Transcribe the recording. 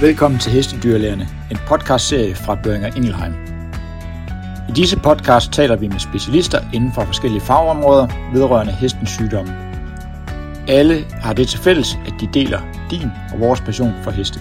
Velkommen til Hestedyrlægerne, en podcastserie fra Børinger Ingelheim. I disse podcast taler vi med specialister inden for forskellige fagområder vedrørende hestens sygdomme. Alle har det til fælles, at de deler din og vores passion for heste.